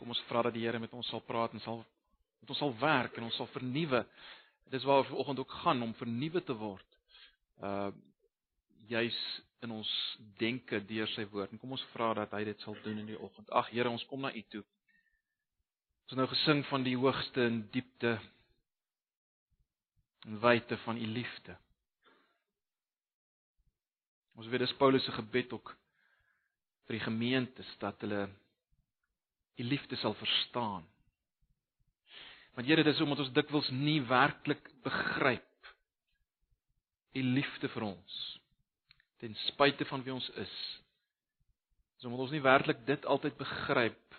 Kom ons vra dat die Here met ons sal praat en sal met ons sal werk en ons sal vernuwe. Dis waar ons vanoggend ook gaan om vernuwe te word. Uh juis in ons denke deur sy woord. En kom ons vra dat hy dit sal doen in die oggend. Ag Here, ons kom na U toe. Ons het nou gesing van die hoogste en diepte en wyte van U liefde. Ons weet dis Paulus se gebed ook vir die gemeentes dat hulle U liefde sal verstaan. Want Here, dit is omdat ons dikwels nie werklik begryp U liefde vir ons ten spyte van wie ons is. Dis omdat ons nie werklik dit altyd begryp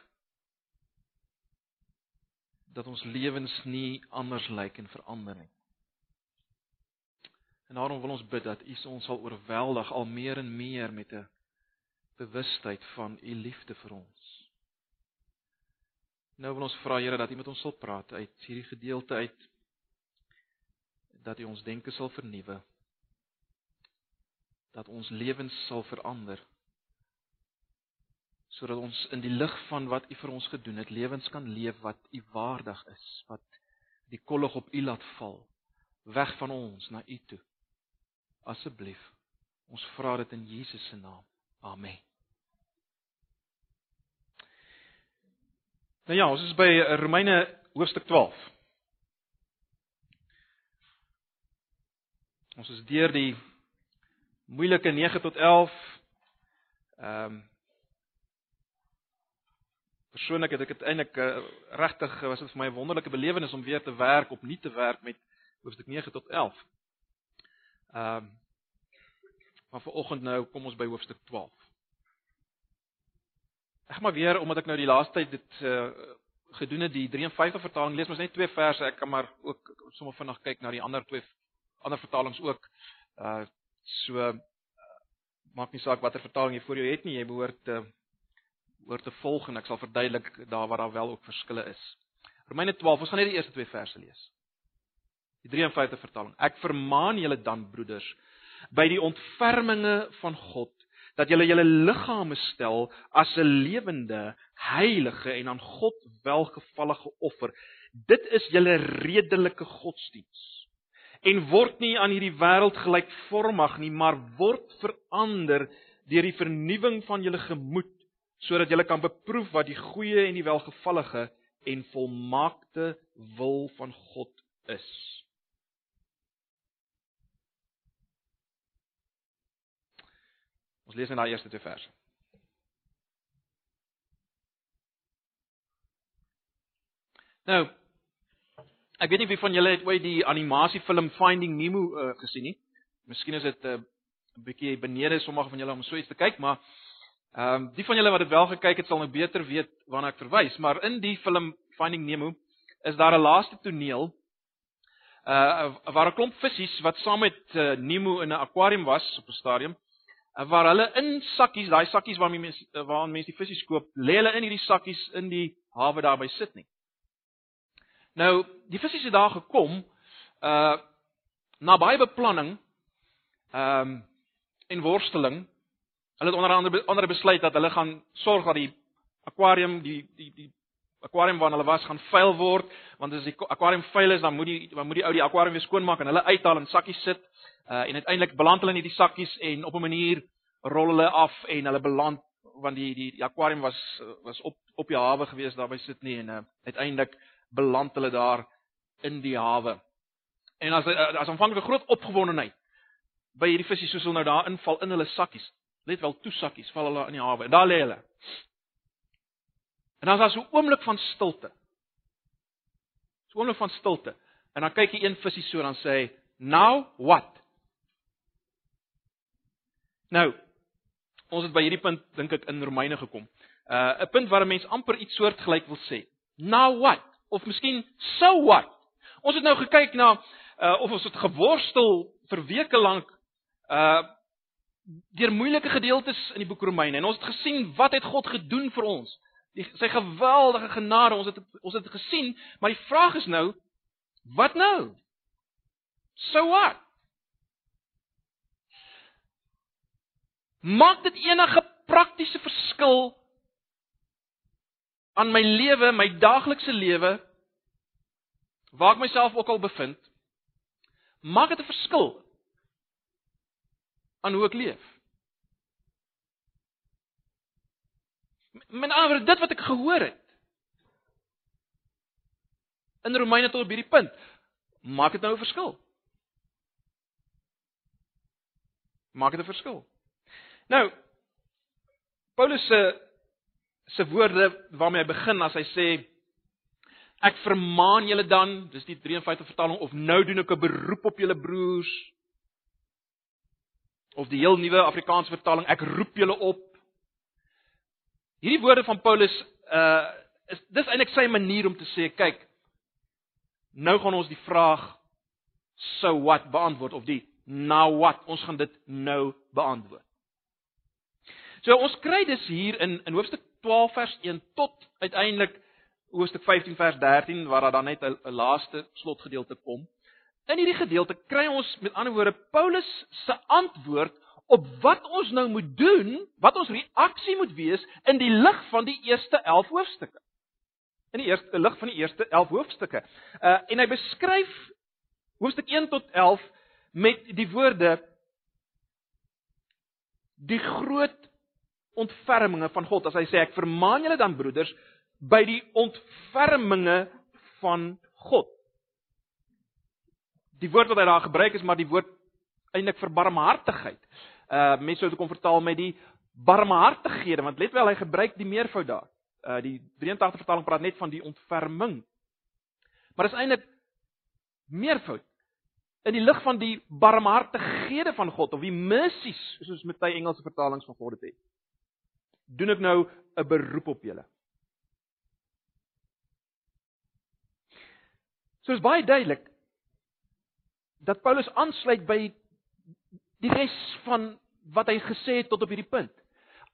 dat ons lewens nie anders lyk en verander nie. En daarom wil ons bid dat U ons sal oorweldig al meer en meer met 'n bewustheid van U liefde vir ons. Nou wil ons vra Here dat U met ons sal praat uit hierdie gedeelte uit dat U ons denke sal vernuwe. Dat ons lewens sal verander. Sodat ons in die lig van wat U vir ons gedoen het, lewens kan leef wat U waardig is, wat die kollig op U laat val, weg van ons na U toe. Asseblief. Ons vra dit in Jesus se naam. Amen. Nou ja, ons is by Romeine hoofstuk 12. Ons is deur die moeilike 9 tot 11. Ehm um, Persoonlik het ek dit eintlik uh, regtig was dit vir my 'n wonderlike belewenis om weer te werk op nuut te werk met hoofstuk 9 tot 11. Ehm um, maar vir oggend nou kom ons by hoofstuk 12. Ek gaan maar weer omdat ek nou die laaste tyd dit uh gedoen het die 53 vertaling lees mos net twee verse ek kan maar ook sommer vinnig kyk na die ander twee ander vertalings ook. Uh so uh, maak nie saak watter vertaling jy voor jou het nie, jy behoort te uh, behoort te volg en ek sal verduidelik daar waar daar wel ook verskille is. Romeine 12, ons gaan net die eerste twee verse lees. Die 53 vertaling. Ek vermaan julle dan broeders by die ontferminge van God dat julle julle liggame stel as 'n lewende, heilige en aan God welgevallige offer. Dit is julle redelike godsdiens. En word nie aan hierdie wêreld gelykvormig nie, maar word verander deur die vernuwing van julle gemoed sodat julle kan beproef wat die goeie en die welgevallige en volmaakte wil van God is. Ons lees net daai eerste twee verse. Nou, ek weet nie wie van julle het ooit die animasiefilm Finding Nemo uh, gesien nie. Miskien is dit 'n uh, bietjie benede sommige van julle om so iets te kyk, maar ehm um, die van julle wat dit wel gekyk het, sal nou beter weet waarna ek verwys, maar in die film Finding Nemo is daar 'n laaste toneel uh waar 'n klomp visse wat saam met uh, Nemo in 'n akwarium was op 'n stadium waar hulle in sakkies, daai sakkies waarmee mense waaraan mense die visse koop, lê hulle in hierdie sakkies in die hawe daar by Sydney. Nou, die visse het daar gekom uh na baie beplanning ehm um, en worsteling. Hulle het onder andere onder besluit dat hulle gaan sorg dat die akwarium die die die akwarium waarin hulle was gaan vuil word, want as die akwarium vuil is, dan moet die dan moet die ou die akwarium weer skoonmaak en hulle uithaal in sakkies sit. Uh en uiteindelik beland hulle in hierdie sakkies en op 'n manier rol hulle af en hulle beland want die die, die akwarium was was op op die hawe gewees daar by Sydney en uh, uiteindelik beland hulle daar in die hawe. En as uh, as aanvanklike groot opgewondenheid by hierdie visse soos hulle nou daar inval in hulle sakkies. Let wel toe sakkies val hulle in die hawe en daar lê hulle. En dan is daar so 'n oomblik van stilte. So 'n oomblik van stilte. En dan kyk jy een visie so dan sê hy, "Now what?" Nou, ons het by hierdie punt dink ek in Romeine gekom. Uh 'n punt waar 'n mens amper iets soortgelyk wil sê. Now what? Of miskien so what? Ons het nou gekyk na uh of ons het geworstel vir weke lank uh deur moeilike gedeeltes in die boek Romeine en ons het gesien wat het God gedoen vir ons? Die sy geweldige genade, ons het ons het gesien, maar die vraag is nou wat nou? So what? Maak dit enige praktiese verskil aan my lewe, my daaglikse lewe, waar ek myself ook al bevind, maak dit 'n verskil aan hoe ek leef. Met ander dit wat ek gehoor het in Romeine tot op hierdie punt, maak dit nou 'n verskil. Maak dit 'n verskil. Nou Paulus se se woorde waarmee hy begin as hy sê ek vermaan julle dan, dis die 53 vertaling of nou doen ek 'n beroep op julle broers of die heel nuwe Afrikaanse vertaling ek roep julle op. Hierdie woorde van Paulus uh is dis eintlik sy manier om te sê kyk nou gaan ons die vraag so what beantwoord of die now what ons gaan dit nou beantwoord. So ons kry dus hier in in hoofstuk 12 vers 1 tot uiteindelik hoofstuk 15 vers 13 waar daar dan net 'n laaste slotgedeelte kom. In hierdie gedeelte kry ons met ander woorde Paulus se antwoord op wat ons nou moet doen, wat ons reaksie moet wees in die lig van die eerste 11 hoofstukke. In die eerste lig van die eerste 11 hoofstukke. Uh en hy beskryf hoofstuk 1 tot 11 met die woorde die groot ontferminge van God. As hy sê ek vermaan julle dan broeders by die ontferminge van God. Die woord wat hy daar gebruik is maar die woord eintlik vir barmhartigheid. Uh mense sou dit kon vertaal met die barmhartighede want let wel hy gebruik die meervoud daar. Uh die 83 vertaling praat net van die ontferming. Maar dis eintlik meervoud in die lig van die barmhartighede van God of die mercies soos met baie Engelse vertalings van God dit het doen ek nou 'n beroep op julle. So is baie duidelik dat Paulus aansluit by die res van wat hy gesê het tot op hierdie punt.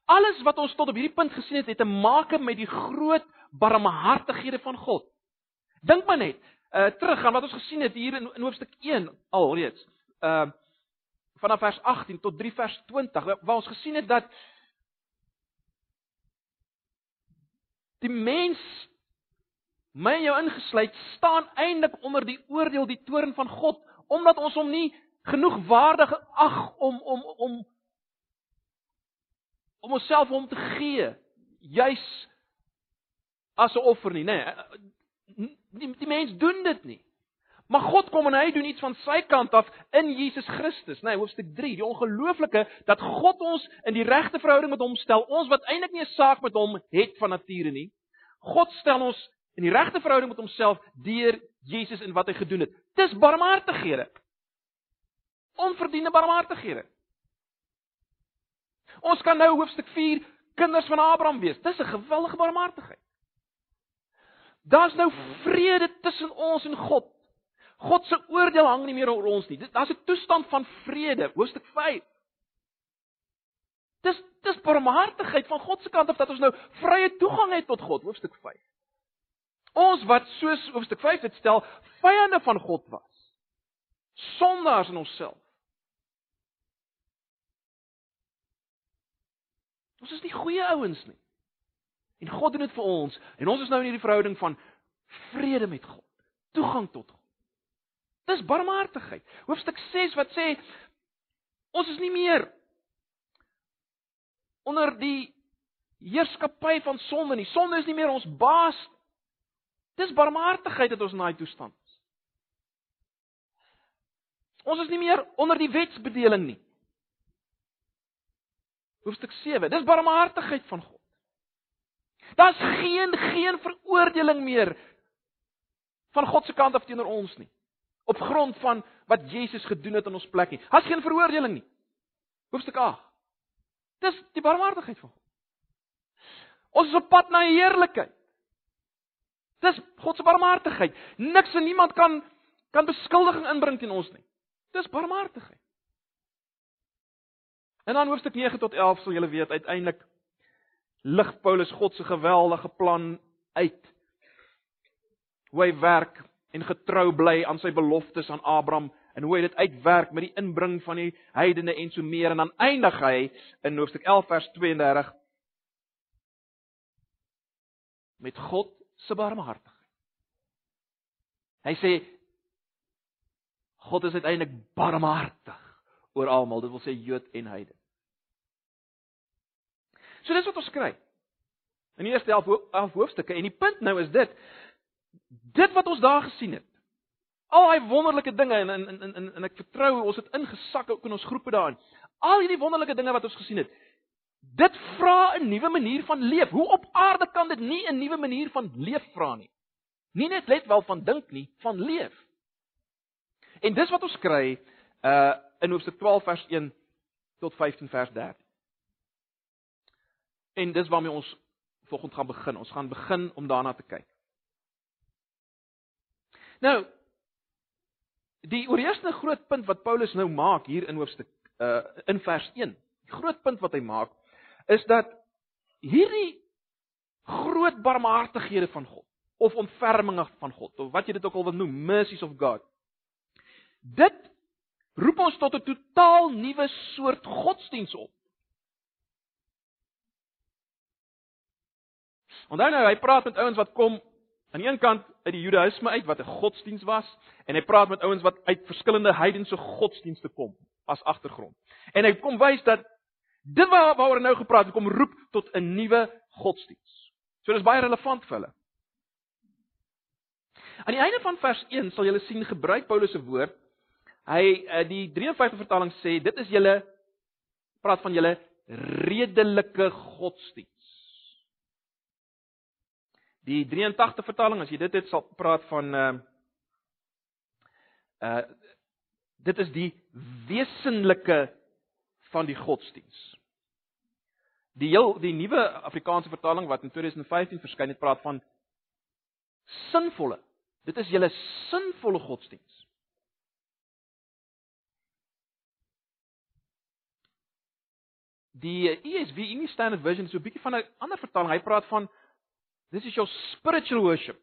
Alles wat ons tot op hierdie punt gesien het, het te maak met die groot barmhartighede van God. Dink maar net, uh terug aan wat ons gesien het hier in, in hoofstuk 1 alreeds. Uh vanaf vers 18 tot 3 vers 20 waar ons gesien het dat Die mens my en jou ingesluit staan eintlik onder die oordeel die toorn van God omdat ons hom nie genoeg waardig ag om om om om onsself hom te gee. Juis as 'n offer nie nê nee, die, die mens doen dit nie. Maar God kom en hy doen iets van sy kant af in Jesus Christus. Nê nee, hoofstuk 3 die ongelooflike dat God ons in die regte verhouding met hom stel ons wat eintlik nie 'n saak met hom het van nature nie. God stel ons in die regte verhouding met homself deur Jesus en wat hy gedoen het. Dis barmhartighede. Onverdiende barmhartighede. Ons kan nou hoofstuk 4 kinders van Abraham wees. Dis 'n geweldige barmhartigheid. Daar's nou vrede tussen ons en God. God se oordeel hang nie meer oor ons nie. Daar's 'n toestand van vrede, hoofstuk 5. Dis dis barmhartigheid van God se kant af dat ons nou vrye toegang het tot God, hoofstuk 5. Ons wat soos hoofstuk 5 dit stel, vyande van God was. Sondaars in onsself. Ons is nie goeie ouens nie. En God doen dit vir ons en ons is nou in hierdie verhouding van vrede met God, toegang tot God. Dis barmhartigheid. Hoofstuk 6 wat sê ons is nie meer onder die heerskappy van sonde nie. Sonde is nie meer ons baas. Dis barmhartigheid dat ons in daai toestand is. Ons is nie meer onder die wetsbedeling nie. Hoofstuk 7. Dis barmhartigheid van God. Daar's geen geen veroordeling meer van God se kant af teenoor ons nie. Op grond van wat Jesus gedoen het in ons plek nie. Daar's geen veroordeling nie. Hoofstuk 8. Dis die barmhartigheid van God. Ons is op pad na heerlikheid. Dis God se barmhartigheid. Niks en niemand kan kan beskuldiging inbring teen ons nie. Dis barmhartigheid. En dan hoofstuk 9 tot 11 sal julle weet uiteindelik lig Paulus God se geweldige plan uit. Hoe hy werk en getrou bly aan sy beloftes aan Abraham en hoe hy dit uitwerk met die inbring van die heidene en so meer en dan eindig hy in hoofstuk 11 vers 32 met God se barmhartigheid. Hy sê God is uiteindelik barmhartig oor almal, dit wil sê Jood en Heiden. So dis wat ons kry. In die eerste 11 hoofstukke en die punt nou is dit dit wat ons daar gesien het. Al daai wonderlike dinge en en en en, en ek vertrou ons het ingesak ook in ons groepe daarin. Al hierdie wonderlike dinge wat ons gesien het. Dit vra 'n nuwe manier van leef. Hoe op aarde kan dit nie 'n nuwe manier van leef vra nie? Nie net let wel van dink nie, van leef. En dis wat ons kry uh in Hoofstuk 12 vers 1 tot 15 vers 13. En dis waarmee ons volgende gaan begin. Ons gaan begin om daarna te kyk. Nou die oorheersende groot punt wat Paulus nou maak hier in hoofstuk uh in vers 1. Die groot punt wat hy maak is dat hierdie groot barmhartighede van God of ontferminge van God of wat jy dit ook al wil noem, mercies of God. Dit roep ons tot 'n totaal nuwe soort godsdiens op. Onthou nou, hy praat met ouens wat kom aan die een kant uit die Judaïsme uit wat 'n godsdiens was en hy praat met ouens wat uit verskillende heidense godsdienste kom as agtergrond. En hy kom wys dat dit waar waaroor nou gepraat het kom roep tot 'n nuwe godsdiens. So dis baie relevant vir hulle. Aan die einde van vers 1 sal julle sien gebruik Paulus se woord. Hy eh, die 53 vertaling sê dit is julle praat van julle redelike godsdiens. Die 83 vertaling as jy dit het sal praat van uh uh dit is die wesenlike van die godsdiens. Die heel die nuwe Afrikaanse vertaling wat in 2015 verskyn het praat van sinvolle. Dit is julle sinvolle godsdiens. Die ESV, English Standard Version, is so 'n bietjie van 'n ander vertaling. Hy praat van This is your spiritual worship.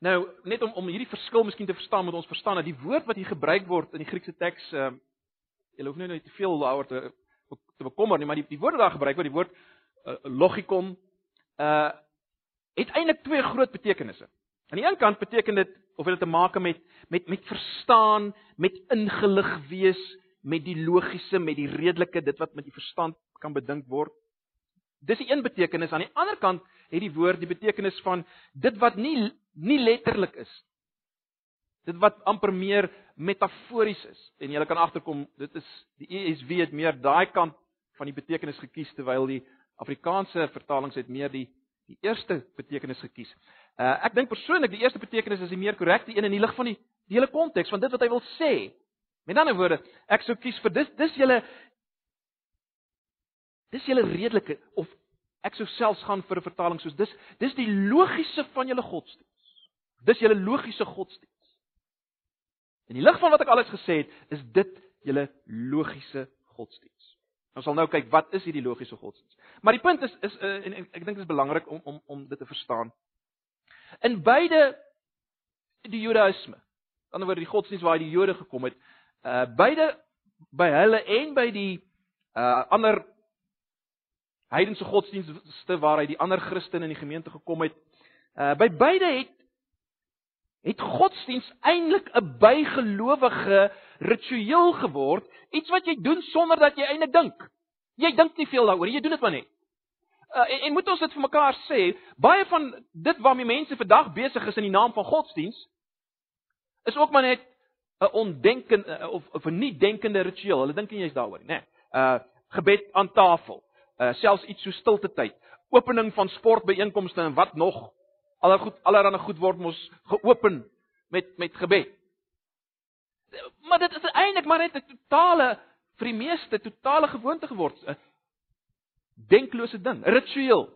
Nou, net om om hierdie verskil miskien te verstaan, moet ons verstaan dat die woord wat hier gebruik word in die Griekse teks, ehm uh, jy hoef nie net te veel daaroor te te bekommer nie, maar die die woorde daar gebruik word, die woord uh, logikon, uh het eintlik twee groot betekenisse. Aan die een kant beteken dit of dit te maak met met met verstaan, met ingelig wees, met die logiese, met die redelike, dit wat met die verstand kan bedink word. Dis die een betekenis. Aan die ander kant het die woord die betekenis van dit wat nie nie letterlik is. Dit wat amper meer metafories is. En jy kan agterkom, dit is die ESV het meer daai kant van die betekenis gekies terwyl die Afrikaanse vertalings het meer die die eerste betekenis gekies. Uh ek dink persoonlik die eerste betekenis is die meer korrekte een in die lig van die die hele konteks van dit wat hy wil sê. Met ander woorde, ek sou kies vir dis dis julle Dis julle redelike of ek sou selfs gaan vir 'n vertaling soos dis dis die logiese van julle godsdiens. Dis julle logiese godsdiens. In die lig van wat ek alles gesê het, is dit julle logiese godsdiens. Ons sal nou kyk wat is hierdie logiese godsdiens. Maar die punt is is uh, en, en ek dink dit is belangrik om om om dit te verstaan. In beide die Judaïsme, aan die ander word die godsdiens waar die Jode gekom het, uh beide by hulle en by die uh ander heidense godsdienste waar hy die ander Christene in die gemeente gekom het. Uh by beide het het godsdiens eintlik 'n bygelowige ritueel geword, iets wat jy doen sonder dat jy eintlik dink. Jy dink nie veel daaroor, jy doen dit maar net. Uh, en, en moet ons dit vir mekaar sê, baie van dit waarmee mense vandag besig is in die naam van godsdiens is ook maar net 'n ondenkende of, of 'n nie denkende ritueel. Hulle dink nie jy's daaroor nie, nê. Uh gebed aan tafel uh, selfs iets so stilte tyd, opening van sportbeeenkomste en wat nog aller goed allerhande goed word mos geopen met met gebed. Maar dit is eintlik maar net 'n totale vir die meeste totale gewoonte geword, 'n denklose ding, ritueel.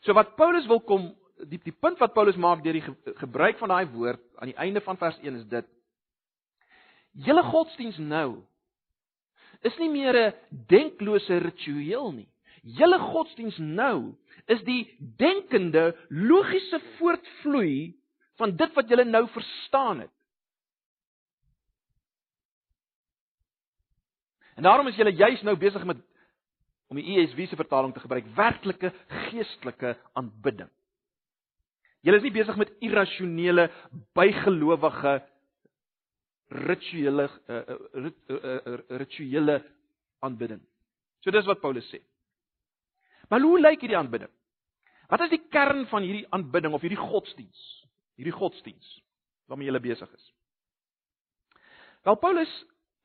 So wat Paulus wil kom die die punt wat Paulus maak deur die ge, gebruik van daai woord aan die einde van vers 1 is dit: Julle godsdiens nou is nie meer 'n denklose ritueel nie. Julle godsdiens nou is die denkende, logiese voortvloei van dit wat julle nou verstaan het. En daarom is julle juis nou besig met om die ESV se vertaling te gebruik, werklike geestelike aanbidding. Jy is nie besig met irrasionele, bygelowige rituele uh, uh, uh, rituele aanbidding. So dis wat Paulus sê. Maar hoe lyk hierdie aanbidding? Wat is die kern van hierdie aanbidding of hierdie godsdiens? Hierdie godsdiens waarmee jy besig is. Wel Paulus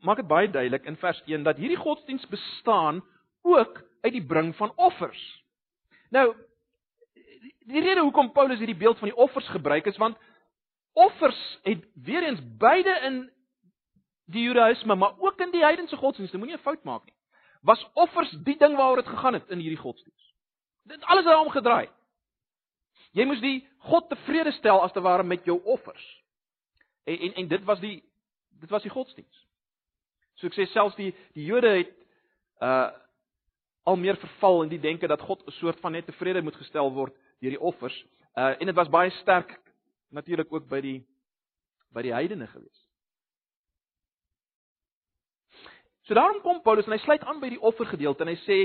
maak dit baie duidelik in vers 1 dat hierdie godsdiens bestaan ook uit die bring van offers. Nou die rede hoekom Paulus hierdie beeld van die offers gebruik is want offers het weer eens beide in die Judaïsme maar ook in die heidense godsdienste, moenie 'n fout maak nie. Was offers die ding waaroor dit gegaan het in hierdie godsdiens? Dit alles het daarom gedraai. Jy moes die God tevrede stel as te ware met jou offers. En en en dit was die dit was die godsdiens. So ek sê selfs die die Jode het uh al meer verval in die denke dat God 'n soort van net tevrede moet gestel word deur die offers. Uh en dit was baie sterk natuurlik ook by die by die heidene gewees. So daarom kom Paulus en hy sluit aan by die offergedeelte en hy sê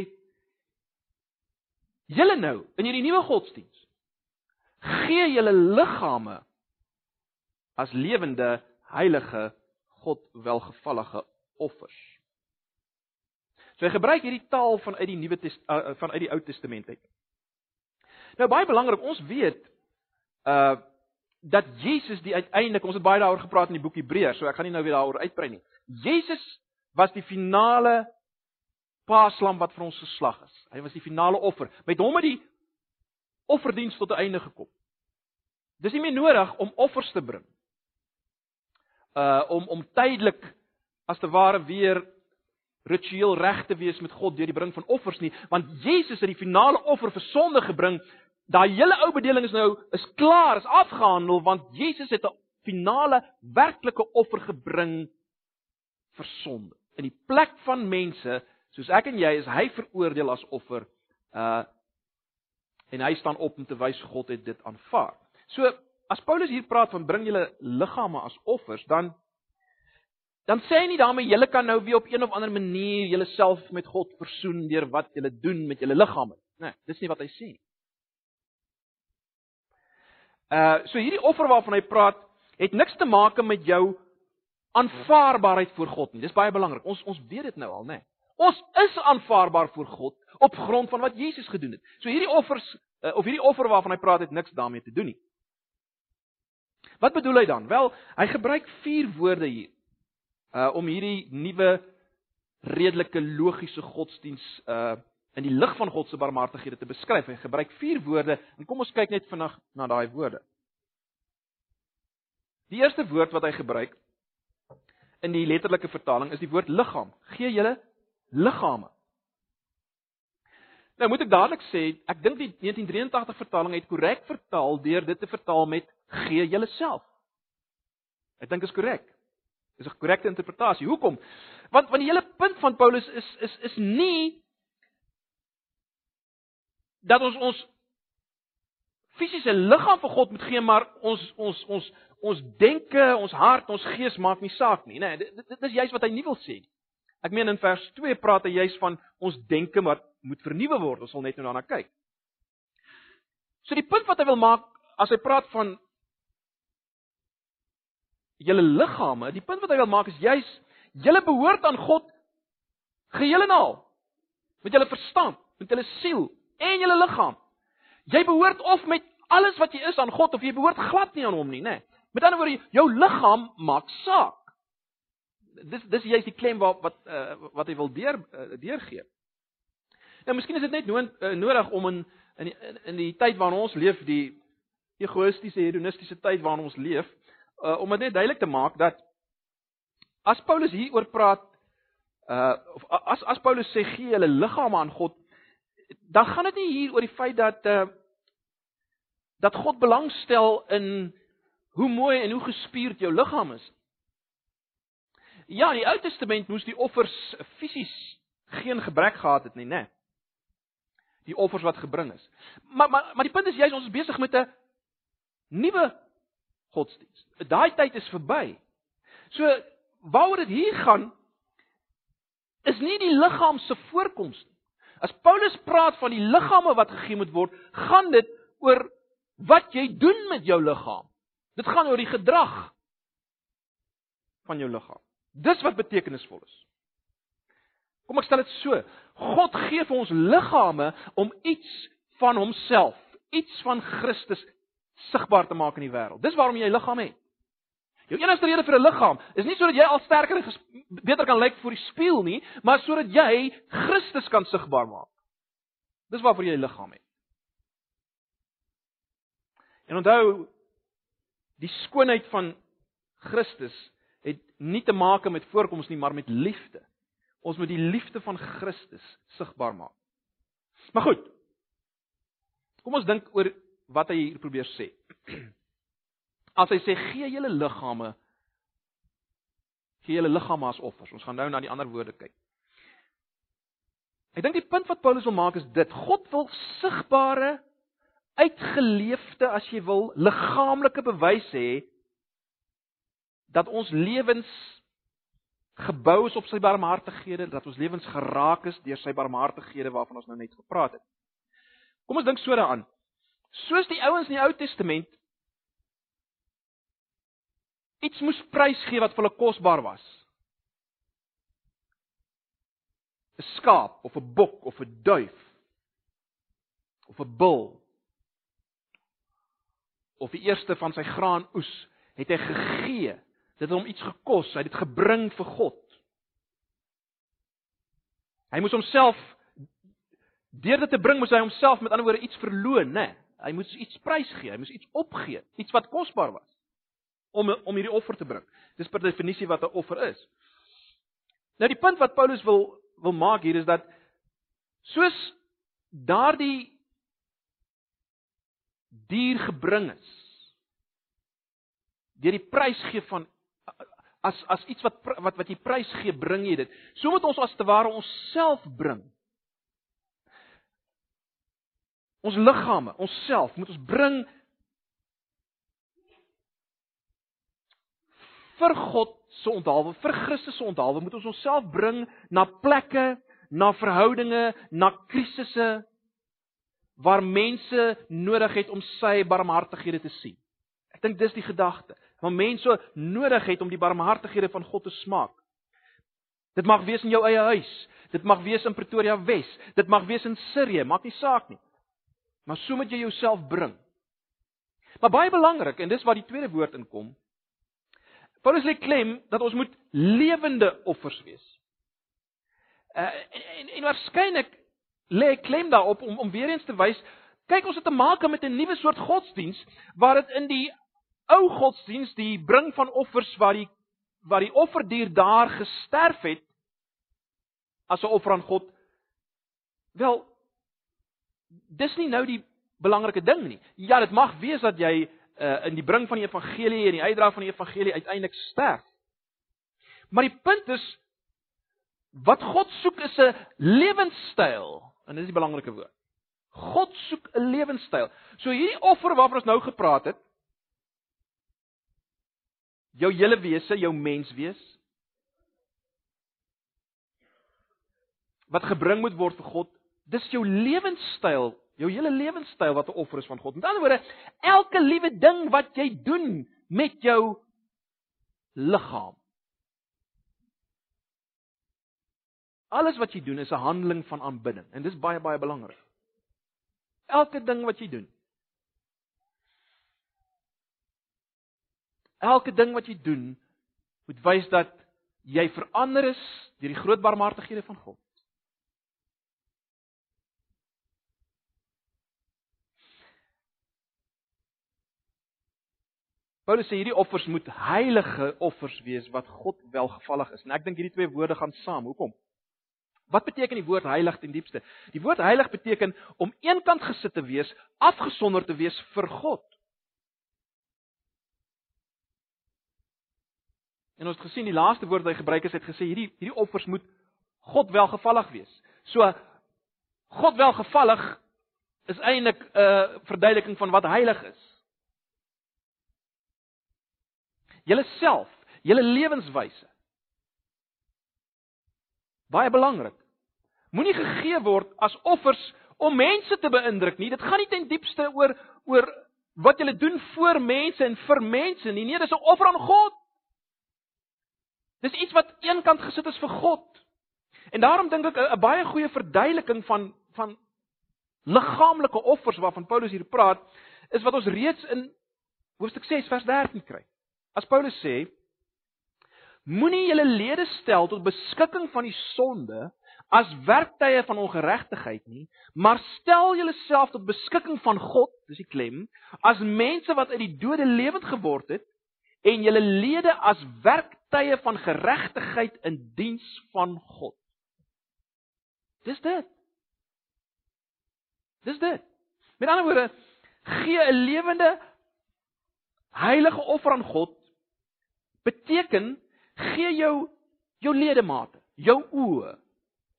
julle nou in hierdie nuwe godsdiens gee julle liggame as lewende, heilige, God welgevallige offers. So hy gebruik hierdie taal van uit die Nuwe uh, van uit die Ou Testament uit. Nou baie belangrik, ons weet uh dat Jesus die uiteindelik, ons het baie daaroor gepraat in die boek Hebreërs, so ek gaan nie nou weer daaroor uitbrei nie. Jesus was die finale paaslam wat vir ons geslag is. Hy was die finale offer. Met hom het die offerdiens tot 'n einde gekom. Dis nie meer nodig om offers te bring. Uh om om tydelik as te ware weer ritueel reg te wees met God deur die bring van offers nie, want Jesus het die finale offer vir sonde gebring. Daai hele ou bedeling is nou is klaar, is afgehandel want Jesus het 'n finale werklike offer gebring vir sonde. In die plek van mense soos ek en jy is hy veroordeel as offer uh en hy staan op om te wys God het dit aanvaar. So as Paulus hier praat van bring julle liggame as offers, dan dan sê hy nie daarmee julle kan nou weer op een of ander manier julleself met God versoen deur wat julle doen met julle liggame. Nee, dis nie wat hy sê nie. Uh so hierdie offer waarvan hy praat, het niks te maak met jou aanvaarbaarheid voor God nie. Dis baie belangrik. Ons ons weet dit nou al, né? Nee. Ons is aanvaarbaar voor God op grond van wat Jesus gedoen het. So hierdie offers uh, of hierdie offer waarvan hy praat het niks daarmee te doen nie. Wat bedoel hy dan? Wel, hy gebruik vier woorde hier uh om hierdie nuwe redelike logiese godsdiens uh in die lig van God se barmhartighede te beskryf. Hy gebruik vier woorde en kom ons kyk net vinnig na daai woorde. Die eerste woord wat hy gebruik in die letterlike vertaling is die woord liggaam. Gee julle liggame. Nou moet ek dadelik sê, ek dink die 1983 vertaling het korrek vertaal deur dit te vertaal met gee julleself. Ek dink is korrek. Dis 'n korrekte interpretasie. Hoekom? Want want die hele punt van Paulus is is is nie dat ons ons fisiese liggaam vir God moet gee, maar ons ons ons ons denke, ons hart, ons gees maak nie saak nie, né? Nee, dit, dit is juist wat hy nie wil sê nie. Ek meen in vers 2 praat hy juist van ons denke wat moet vernuwe word. Ons sal net nou daarna kyk. So die punt wat hy wil maak as hy praat van julle liggame, die punt wat hy wil maak is juis julle behoort aan God geheel en al. Met julle verstand, met julle siel en julle liggaam. Jy behoort of met alles wat jy is aan God of jy behoort glad nie aan hom nie, né? Nee. Met ander woorde, jou liggaam maak saak. Dis dis juist die klem wat wat uh, wat hy wil deur uh, deurgee. Nou miskien is dit net nood, uh, nodig om in in die, in die tyd waarin ons leef, die egoïstiese hedonistiese tyd waarin ons leef, uh, om dit net duidelik te maak dat as Paulus hieroor praat uh of as as Paulus sê gee julle liggame aan God, dan gaan dit nie hier oor die feit dat uh dat God belangstel in hoe mooi en hoe gespierd jou liggaam is. Ja, in die Ou Testament moes die offers fisies geen gebrek gehad het nie, né? Nee. Die offers wat gebring is. Maar maar maar die punt is jy ons is besig met 'n nuwe godsdiens. Daai tyd is verby. So waaroor dit hier gaan is nie die liggaam se voorkoms nie. As Paulus praat van die liggame wat gegee moet word, gaan dit oor wat jy doen met jou liggaam. Dit gaan oor die gedrag van jou liggaam. Dis wat betekenisvol is. Kom ek stel dit so. God gee vir ons liggame om iets van homself, iets van Christus sigbaar te maak in die wêreld. Dis waarom jy 'n liggaam het. Jou enigste rede vir 'n liggaam is nie sodat jy al sterker en beter kan lyk voor die spieël nie, maar sodat jy Christus kan sigbaar maak. Dis waarvoor jy 'n liggaam het. En onthou die skoonheid van Christus het nie te maak met voorkoms nie, maar met liefde. Ons moet die liefde van Christus sigbaar maak. Maar goed. Kom ons dink oor wat hy hier probeer sê. As hy sê gee julle liggame gee julle liggame as offers. Ons gaan nou na die ander woorde kyk. Ek dink die punt wat Paulus wil maak is dit God wil sigbare uitgeleefde as jy wil liggaamlike bewys hê dat ons lewens gebou is op sy barmhartighede, dat ons lewens geraak is deur sy barmhartighede waarvan ons nou net gepraat het. Kom ons dink so daaraan. Soos die ouens in die Ou Testament iets moes prysgee wat vir hulle kosbaar was. 'n Skaap of 'n bok of 'n duif of 'n bul of die eerste van sy graanoes het hy gegee. Dit het hom iets gekos. Hy het dit gebring vir God. Hy moes homself deur dit te bring moes hy homself met ander woorde iets verloon, né? Nee, hy moes iets prys gee. Hy moes iets opgee, iets wat kosbaar was om om hierdie offer te bring. Dis per definisie wat 'n offer is. Nou die punt wat Paulus wil wil maak hier is dat soos daardie dier gebring is deur die prys gee van as as iets wat wat wat jy prys gee bring jy dit so moet ons as te ware onsself bring ons liggame onsself moet ons bring vir God se onthaalwe vir Christus se onthaalwe moet ons onsself bring na plekke na verhoudinge na krisisse waar mense nodig het om sy barmhartighede te sien. Ek dink dis die gedagte. Waar mense nodig het om die barmhartighede van God te smaak. Dit mag wees in jou eie huis, dit mag wees in Pretoria Wes, dit mag wees in Sirië, maak nie saak nie. Maar so moet jy jouself bring. Maar baie belangrik en dis waar die tweede woord inkom. Paulus lê klem dat ons moet lewende offers wees. Uh, en en, en waarskynlik lê klem daarop om om weer eens te wys, kyk ons het te maak met 'n nuwe soort godsdiens waar dit in die ou godsdiens die bring van offers waar die waar die offerdier daar gesterf het as 'n offer aan God. Wel dis nie nou die belangrike ding nie. Ja, dit mag wees dat jy uh, in die bring van die evangelie en die uitdra van die evangelie uiteindelik sterf. Maar die punt is wat God soek is 'n lewenstyl En dis die belangrike woord. God soek 'n lewenstyl. So hierdie offer waarvan ons nou gepraat het, jou hele wese, jou menswees wat gebring moet word vir God, dis jou lewenstyl, jou hele lewenstyl wat 'n offer is van God. Met ander woorde, elke liewe ding wat jy doen met jou liggaam Alles wat jy doen is 'n handeling van aanbidding en dis baie baie belangrik. Elke ding wat jy doen. Elke ding wat jy doen moet wys dat jy verander is deur die groot barmhartighede van God. Paulus sê hierdie offers moet heilige offers wees wat God welgevallig is. En ek dink hierdie twee woorde gaan saam. Hoekom? Wat beteken die woord heilig ten diepste? Die woord heilig beteken om eenkant gesit te wees, afgesonder te wees vir God. En ons het gesien die laaste woord wat hy gebruik het, het gesê hierdie hierdie offers moet God welgevallig wees. So God welgevallig is eintlik 'n uh, verduideliking van wat heilig is. Julle self, julle lewenswyse Baie belangrik. moenie gegee word as offers om mense te beïndruk nie. Dit gaan nie ten diepste oor oor wat jy doen vir mense en vir mense nie. Nee, dis 'n offer aan God. Dis iets wat eenkant gesit is vir God. En daarom dink ek 'n baie goeie verduideliking van van liggaamlike offers waarvan Paulus hier praat, is wat ons reeds in hoofstuk 6 vers 13 kry. As Paulus sê, moenie julle lede stel tot beskikking van die sonde as werktuie van ongeregtigheid nie, maar stel julleself tot beskikking van God, dis die klem, as mense wat uit die dode lewend geword het en julle lede as werktuie van geregtigheid in diens van God. Dis dit. Dis dit. Met ander woorde, gee 'n lewende heilige offer aan God beteken gee jou jou ledemate, jou oë,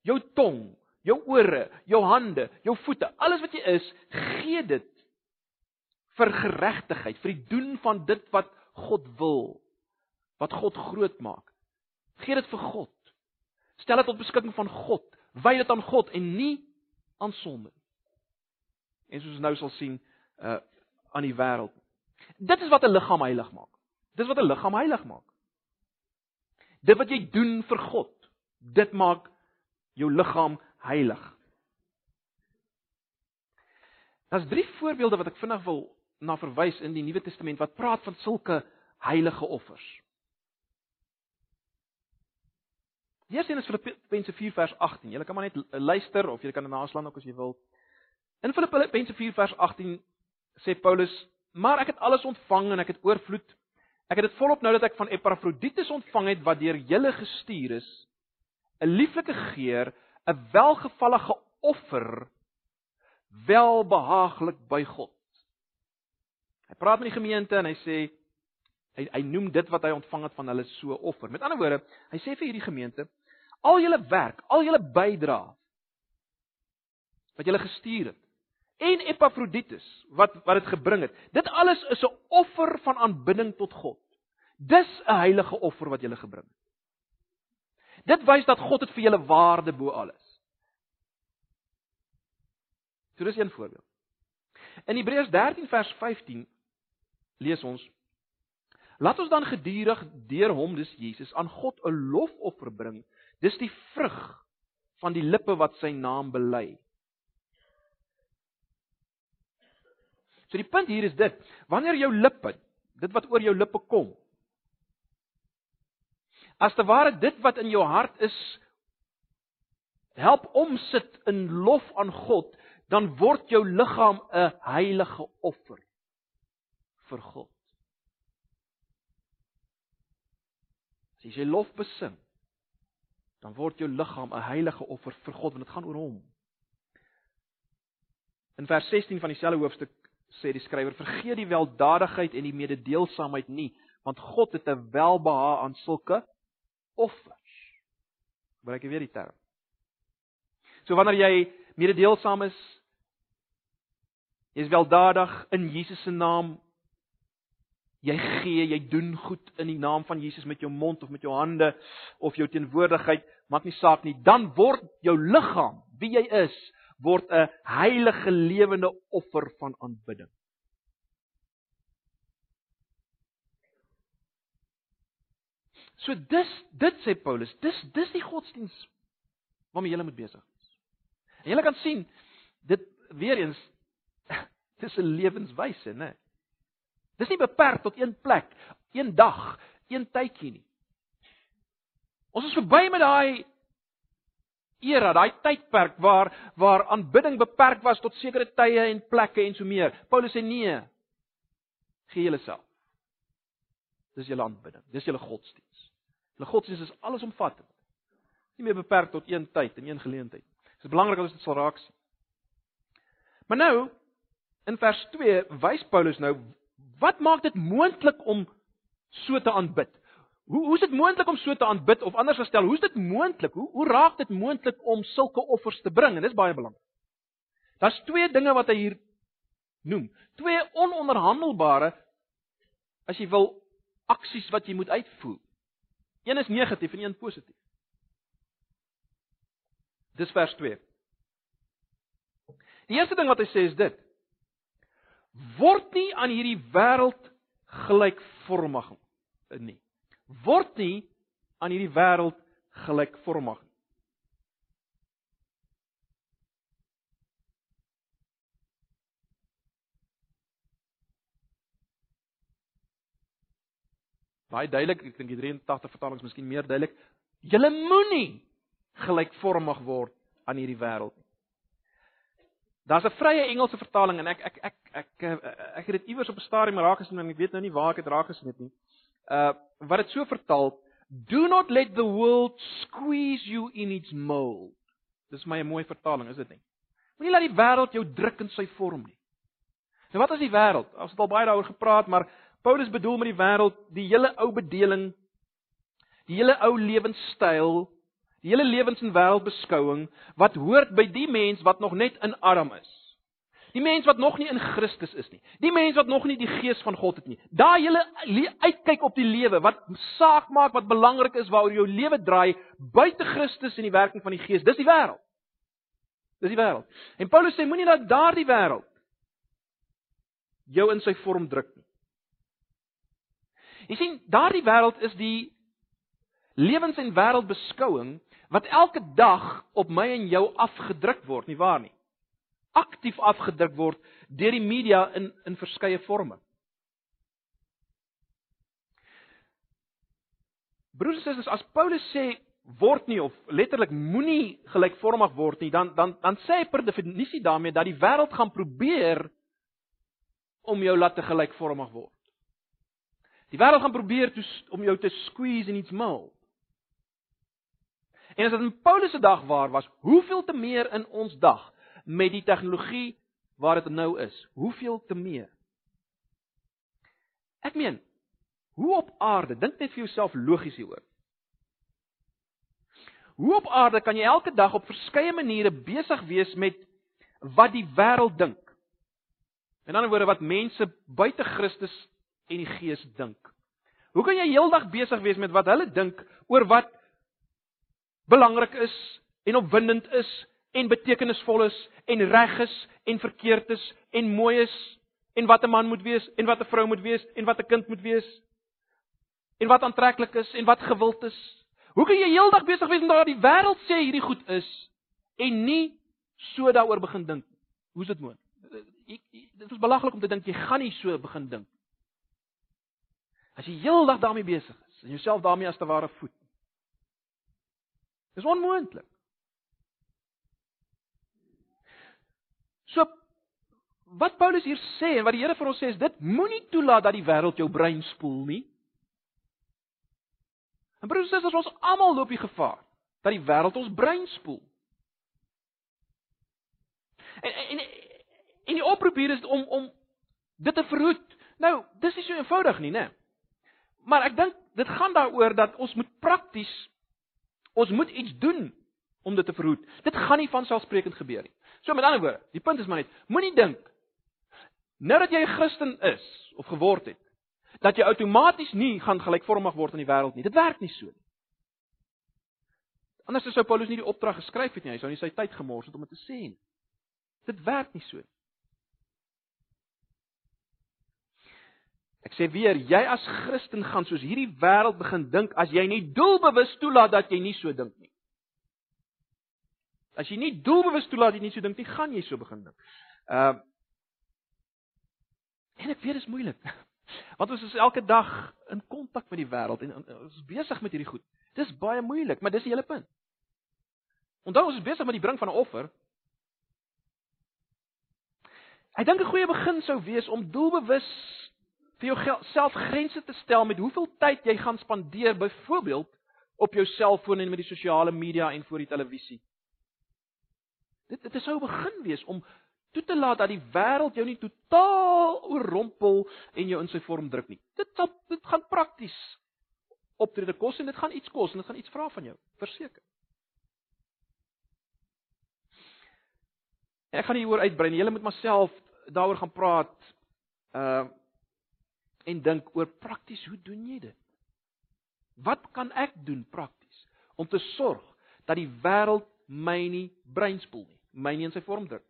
jou tong, jou ore, jou hande, jou voete, alles wat jy is, gee dit vir geregtigheid, vir die doen van dit wat God wil, wat God groot maak. Gee dit vir God. Stel dit tot beskikking van God. Wy dit aan God en nie aan sonde. En soos ons nou sal sien, uh aan die wêreld. Dit is wat 'n liggaam heilig maak. Dis wat 'n liggaam heilig maak. Dit wat jy doen vir God, dit maak jou liggaam heilig. Daar's drie voorbeelde wat ek vinnig wil na verwys in die Nuwe Testament wat praat van sulke heilige offers. Eerste een is Filippense 4 vers 18. Julle kan maar net luister of jy kan dit naslaan ook as jy wil. In Filippense 4 vers 18 sê Paulus: "Maar ek het alles ontvang en ek het oorvloed. Ek het dit volop nou dat ek van Epafroditus ontvang het wat deur julle gestuur is, 'n lieflike geur, 'n welgevallige offer, welbehaaglik by God. Hy praat met die gemeente en hy sê hy hy noem dit wat hy ontvang het van hulle so offer. Met ander woorde, hy sê vir hierdie gemeente, al julle werk, al julle bydrae wat julle gestuur het en Epafroditus wat wat dit gebring het. Dit alles is 'n offer van aanbidding tot God. Dis 'n heilige offer wat julle gebring het. Dit wys dat God het vir julle waarde bo alles. So dis een voorbeeld. In Hebreërs 13 vers 15 lees ons: Laat ons dan gedurig deur hom, dis Jesus, aan God 'n lofoffer bring. Dis die vrug van die lippe wat sy naam bely. So die punt hier is dit: wanneer jou lippe, dit wat oor jou lippe kom, as te ware dit wat in jou hart is help omsit in lof aan God, dan word jou liggaam 'n heilige offer vir God. As jy lof besing, dan word jou liggaam 'n heilige offer vir God want dit gaan oor hom. In vers 16 van dieselfde hoofstuk sê die skrywer: "Vergeet die weldadigheid en die mededeelsaamheid nie, want God het 'n welbehae aan sulke offers. Gebruik jy weer die term. So wanneer jy mededeelsaam is, jy's weldadig in Jesus se naam, jy gee, jy doen goed in die naam van Jesus met jou mond of met jou hande of jou teenwoordigheid, maak nie saak nie, dan word jou liggaam, wie jy is, word 'n heilige lewende offer van aanbidding. So dis dit sê Paulus, dis dis die godsdiens waarmee jy moet besig wees. En jy kan sien dit weer eens dis 'n lewenswyse, né? Dis nie beperk tot een plek, een dag, een tydjie nie. Ons is verby met daai era, daai tydperk waar waar aanbidding beperk was tot sekere tye en plekke en so meer. Paulus sê nee. Gee julleself. Dis julle aanbidding. Dis julle godsdienst. Hulle godsdienst is allesomvattend. Nie meer beperk tot een tyd en een geleentheid. Dit is belangrik dat ons dit sal raak sien. Maar nou in vers 2 wys Paulus nou wat maak dit moontlik om so te aanbid? Hoe hoe is dit moontlik om so te aanbid of anders gestel, hoe is dit moontlik? Hoe hoe raak dit moontlik om sulke offers te bring? En dis baie belangrik. Daar's twee dinge wat hy hier noem. Twee ononderhandelbare as jy wil aksies wat jy moet uitvoer. Een is negatief en een positief. Dis vers 2. Die eerste ding wat hy sê is dit: Word nie aan hierdie wêreld gelykvormig nie. Word nie aan hierdie wêreld gelykvormig nie. Baie duidelik, ek dink die 83 vertaling is miskien meer duidelik. Julle moenie gelykvormig word aan hierdie wêreld. Daar's 'n vrye Engelse vertaling en ek ek ek ek ek, ek het dit iewers op 'n stadium raak gesien en ek weet nou nie waar ek dit raak gesien het nie. Uh wat dit so vertaal, do not let the world squeeze you in its mold. Dis my 'n mooi vertaling, is dit nie? Moenie laat die wêreld jou druk in sy vorm nie. Nou wat is die wêreld? Ons het al baie daaroor gepraat, maar Paulus bedoel met die wêreld die hele ou bedeling, die hele ou lewenstyl, die hele lewens- en wêreldbeskouing wat hoort by die mens wat nog net in Adam is. Die mens wat nog nie in Christus is nie. Die mens wat nog nie die gees van God het nie. Daai hele uitkyk op die lewe wat saak maak, wat belangrik is waaroor jou lewe draai buite Christus en die werking van die Gees. Dis die wêreld. Dis die wêreld. En Paulus sê moenie dat daardie wêreld jou in sy vorm druk nie. Jy sien, daardie wêreld is die lewens- en wêreldbeskouing wat elke dag op my en jou afgedruk word, nie waar nie? Aktief afgedruk word deur die media in in verskeie forme. Broers en susters, as Paulus sê word nie of letterlik moenie gelykvormig word nie, dan dan dan sê hy per definisie daarmee dat die wêreld gaan probeer om jou laat te gelykvormig word. Die wêreld gaan probeer toe, om jou te squeeze in iets mold. En as dit in Paulus se dag waar was, hoeveel te meer in ons dag met die tegnologie waar dit nou is? Hoeveel te meer? Ek meen, hoe op aarde, dink net vir jouself logies hieroor. Hoe op aarde kan jy elke dag op verskeie maniere besig wees met wat die wêreld dink? In ander woorde wat mense buite Christus en die Gees dink. Hoe kan jy heeldag besig wees met wat hulle dink oor wat belangrik is en opwindend is en betekenisvol is en reg is en verkeerd is en mooi is en wat 'n man moet wees en wat 'n vrou moet wees en wat 'n kind moet wees en wat aantreklik is en wat gewild is. Hoe kan jy heeldag besig wees met daardie wêreld sê hierdie goed is en nie so daaroor begin dink nie? Hoe is dit moontlik? Dit is belaglik om te dink jy gaan nie so begin dink. As jy heeldag daarmee besig is en jouself daarmee as te ware voed. Dis onmoontlik. So wat Paulus hier sê en wat die Here vir ons sê is dit moenie toelaat dat die wêreld jou brein spoel nie. En broers en susters, ons almal loop die gevaar dat die wêreld ons brein spoel. En en en die oproep hier is om om dit te verhoed. Nou, dis nie so eenvoudig nie, né? Maar ek dink dit gaan daaroor dat ons moet prakties ons moet iets doen om dit te verhoed. Dit gaan nie van selfsprekend gebeur nie. So met ander woorde, die punt is maar net, moenie dink nou dat jy 'n Christen is of geword het, dat jy outomaties nie gaan gelykvormig word aan die wêreld nie. Dit werk nie so nie. Anders sou Paulus nie die opdrag geskryf het nie. Hy sou nie sy tyd gemors het om dit te sê nie. Dit werk nie so nie. Ek sê weer, jy as Christen gaan soos hierdie wêreld begin dink as jy nie doelbewus toelaat dat jy nie so dink nie. As jy nie doelbewus toelaat jy nie so dink nie, gaan jy so begin dink. Ehm uh, En ek weet dit is moeilik. Want ons is elke dag in kontak met die wêreld en ons is besig met hierdie goed. Dis baie moeilik, maar dis die hele punt. Onthou ons is besig met die bring van 'n offer. Ek dink 'n goeie begin sou wees om doelbewus vir jouself grense te stel met hoeveel tyd jy gaan spandeer byvoorbeeld op jou selfoon en met die sosiale media en voor die televisie. Dit dit sou begin wees om toe te laat dat die wêreld jou nie totaal oorrompel en jou in sy vorm druk nie. Dit sal dit gaan prakties optrede kos en dit gaan iets kos en dit gaan iets vra van jou, verseker. Ek gaan hieroor uitbrei. Jy moet myself daaroor gaan praat. Uh en dink oor prakties, hoe doen jy dit? Wat kan ek doen prakties om te sorg dat die wêreld my nie breinspoel nie, my nie in sy vorm druk.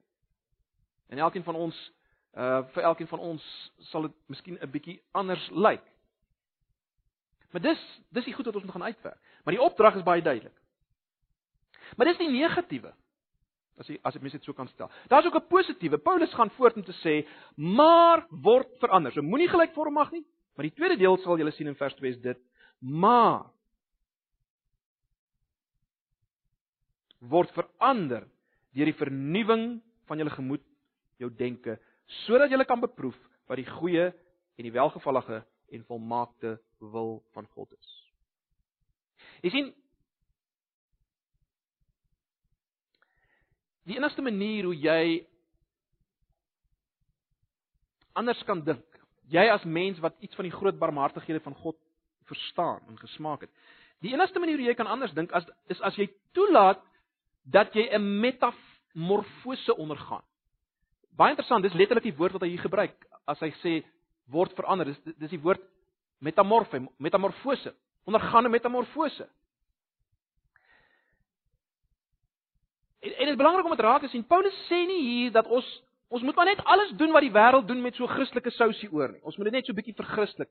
En elkeen van ons uh vir elkeen van ons sal dit miskien 'n bietjie anders lyk. Maar dis dis die goed wat ons moet gaan uitwerk. Maar die opdrag is baie duidelik. Maar dis die negatiewe. As jy as ek mens dit so kan stel. Daar's ook 'n positiewe. Paulus gaan voort om te sê, maar word verander. So moenie gelykvormig nie, maar die tweede deel sal julle sien in vers 2 is dit, maar word verander deur die vernuwing van julle gemoed, jou denke, sodat julle kan beproef wat die goeie en die welgevallige en volmaakte wil van God is. Jy sien Die enigste manier hoe jy anders kan dink, jy as mens wat iets van die groot barmhartighede van God verstaan en gesmaak het. Die enigste manier hoe jy kan anders dink as is as jy toelaat dat jy 'n metamorfose ondergaan. Baie interessant, dis letterlik die woord wat hy hier gebruik as hy sê word verander. Dis dis die woord metamorfe, metamorfose. Ondergaan 'n metamorfose. En, en dit is belangrik om dit raak te sien. Paulus sê nie hier dat ons ons moet maar net alles doen wat die wêreld doen met so Christelike sousie oor nie. Ons moet dit net so bietjie verchristelik.